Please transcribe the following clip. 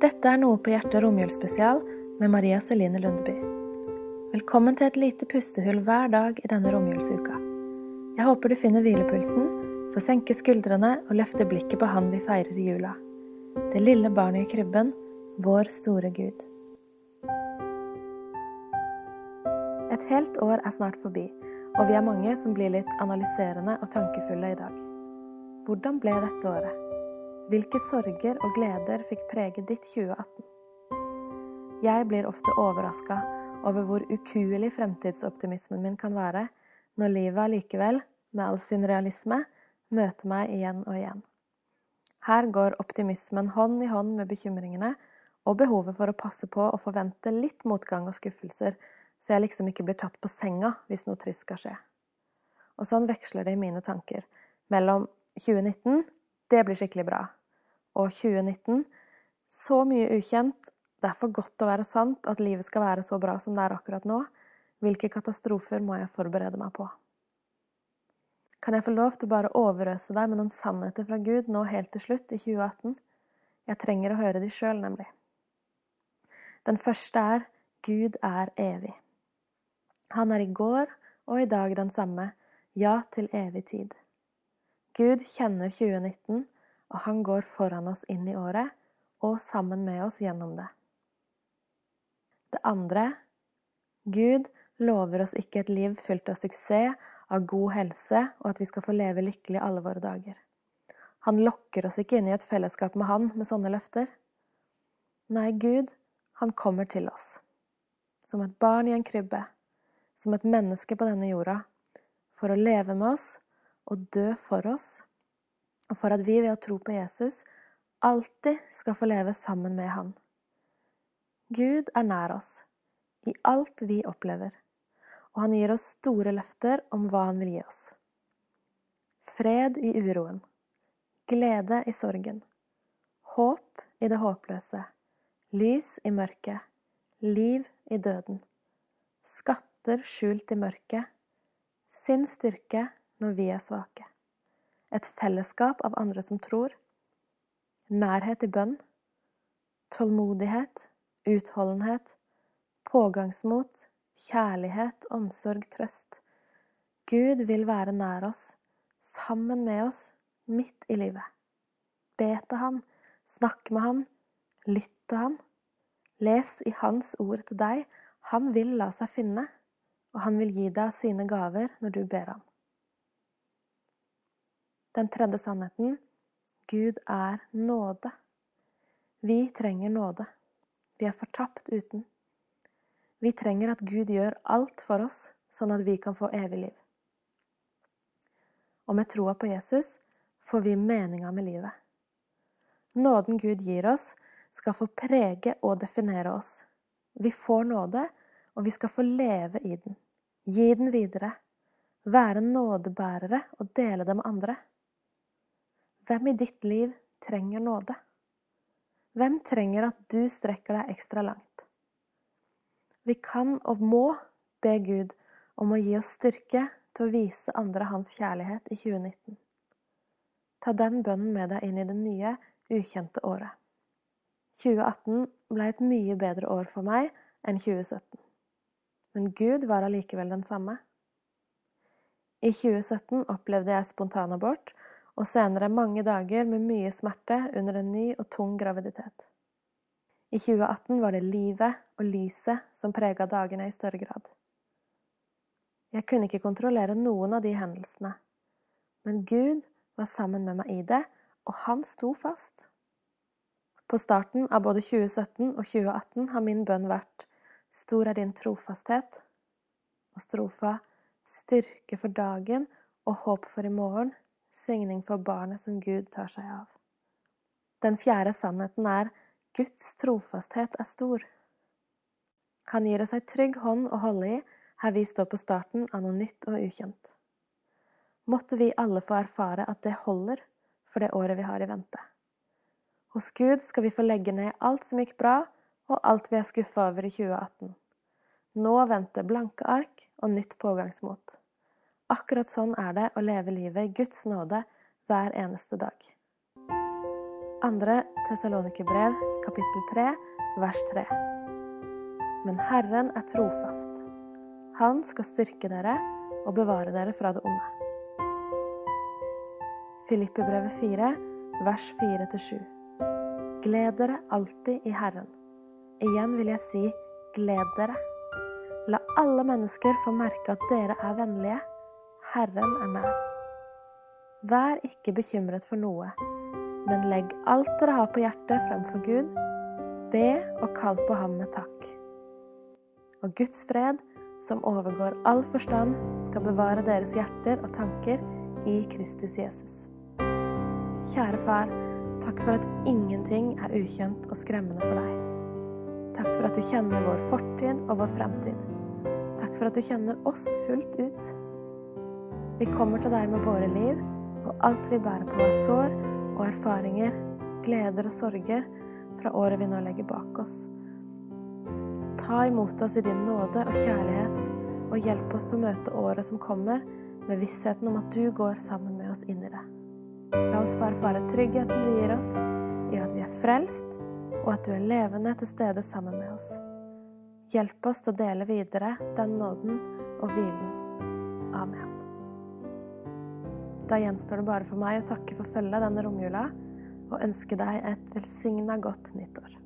Dette er Noe på hjertet romjulsspesial med Maria Celine Lundeby. Velkommen til et lite pustehull hver dag i denne romjulsuka. Jeg håper du finner hvilepulsen, får senke skuldrene og løfte blikket på Han vi feirer i jula. Det lille barnet i krybben, vår store Gud. Et helt år er snart forbi, og vi er mange som blir litt analyserende og tankefulle i dag. Hvordan ble dette året? Hvilke sorger og gleder fikk prege ditt 2018? Jeg blir ofte overraska over hvor ukuelig fremtidsoptimismen min kan være når livet allikevel, med all sin realisme, møter meg igjen og igjen. Her går optimismen hånd i hånd med bekymringene og behovet for å passe på å forvente litt motgang og skuffelser, så jeg liksom ikke blir tatt på senga hvis noe trist skal skje. Og sånn veksler det i mine tanker mellom 2019 det blir skikkelig bra og 2019. Så mye ukjent. Det er for godt å være sant at livet skal være så bra som det er akkurat nå. Hvilke katastrofer må jeg forberede meg på? Kan jeg få lov til å bare overøse deg med noen sannheter fra Gud nå helt til slutt, i 2018? Jeg trenger å høre de sjøl, nemlig. Den første er Gud er evig. Han er i går og i dag den samme, ja, til evig tid. Gud kjenner 2019 og han går foran oss inn i året og sammen med oss gjennom det. Det andre Gud lover oss ikke et liv fylt av suksess, av god helse, og at vi skal få leve lykkelig alle våre dager. Han lokker oss ikke inn i et fellesskap med Han med sånne løfter. Nei, Gud, han kommer til oss. Som et barn i en krybbe, som et menneske på denne jorda, for å leve med oss og dø for oss og for at vi ved å tro på Jesus alltid skal få leve sammen med Han. Gud er nær oss i alt vi opplever, og han gir oss store løfter om hva han vil gi oss. Fred i uroen, glede i sorgen, håp i det håpløse, lys i mørket, liv i døden, skatter skjult i mørket, sin styrke når vi er svake et fellesskap av andre som tror, nærhet i bønn, tålmodighet, utholdenhet, pågangsmot, kjærlighet, omsorg, trøst. Gud vil være nær oss, sammen med oss, midt i livet. Be til Han, snakk med Han, lytt til Han. Les i Hans ord til deg. Han vil la seg finne, og han vil gi deg sine gaver når du ber ham. Den tredje sannheten Gud er nåde. Vi trenger nåde. Vi er fortapt uten. Vi trenger at Gud gjør alt for oss, sånn at vi kan få evig liv. Og med troa på Jesus får vi meninga med livet. Nåden Gud gir oss, skal få prege og definere oss. Vi får nåde, og vi skal få leve i den. Gi den videre. Være nådebærere og dele det med andre. Hvem i ditt liv trenger nåde? Hvem trenger at du strekker deg ekstra langt? Vi kan og må be Gud om å gi oss styrke til å vise andre hans kjærlighet i 2019. Ta den bønnen med deg inn i det nye, ukjente året. 2018 ble et mye bedre år for meg enn 2017. Men Gud var allikevel den samme. I 2017 opplevde jeg spontanabort og senere mange dager med mye smerte under en ny og tung graviditet. I 2018 var det livet og lyset som prega dagene i større grad. Jeg kunne ikke kontrollere noen av de hendelsene, men Gud var sammen med meg i det, og han sto fast. På starten av både 2017 og 2018 har min bønn vært Stor er din trofasthet, og strofa Styrke for dagen og håp for i morgen signing for barnet som Gud tar seg av. Den fjerde sannheten er Guds trofasthet er stor. Han gir oss ei trygg hånd å holde i her vi står på starten av noe nytt og ukjent. Måtte vi alle få erfare at det holder for det året vi har i vente. Hos Gud skal vi få legge ned alt som gikk bra, og alt vi er skuffa over i 2018. Nå venter blanke ark og nytt pågangsmot. Akkurat sånn er det å leve livet i Guds nåde hver eneste dag. Andre Tessalonikerbrev, kapittel 3, vers 3. Men Herren er trofast. Han skal styrke dere og bevare dere fra det onde. Filippibrevet 4, vers 4-7. Gled dere alltid i Herren. Igjen vil jeg si gled dere. La alle mennesker få merke at dere er vennlige. Herren er nær. Vær ikke bekymret for noe, men legg alt dere har på hjertet fremfor Gud. Be og kall på ham med takk. Og Guds fred, som overgår all forstand, skal bevare deres hjerter og tanker i Kristus Jesus. Kjære far, takk for at ingenting er ukjent og skremmende for deg. Takk for at du kjenner vår fortid og vår fremtid. Takk for at du kjenner oss fullt ut. Vi kommer til deg med våre liv og alt vi bærer på av sår og erfaringer, gleder og sorger fra året vi nå legger bak oss. Ta imot oss i din nåde og kjærlighet, og hjelp oss til å møte året som kommer, med vissheten om at du går sammen med oss inn i det. La oss få erfare tryggheten du gir oss i at vi er frelst, og at du er levende til stede sammen med oss. Hjelp oss til å dele videre den nåden og hvilen. Da gjenstår det bare for meg å takke for følget denne romjula og ønske deg et velsigna godt nyttår.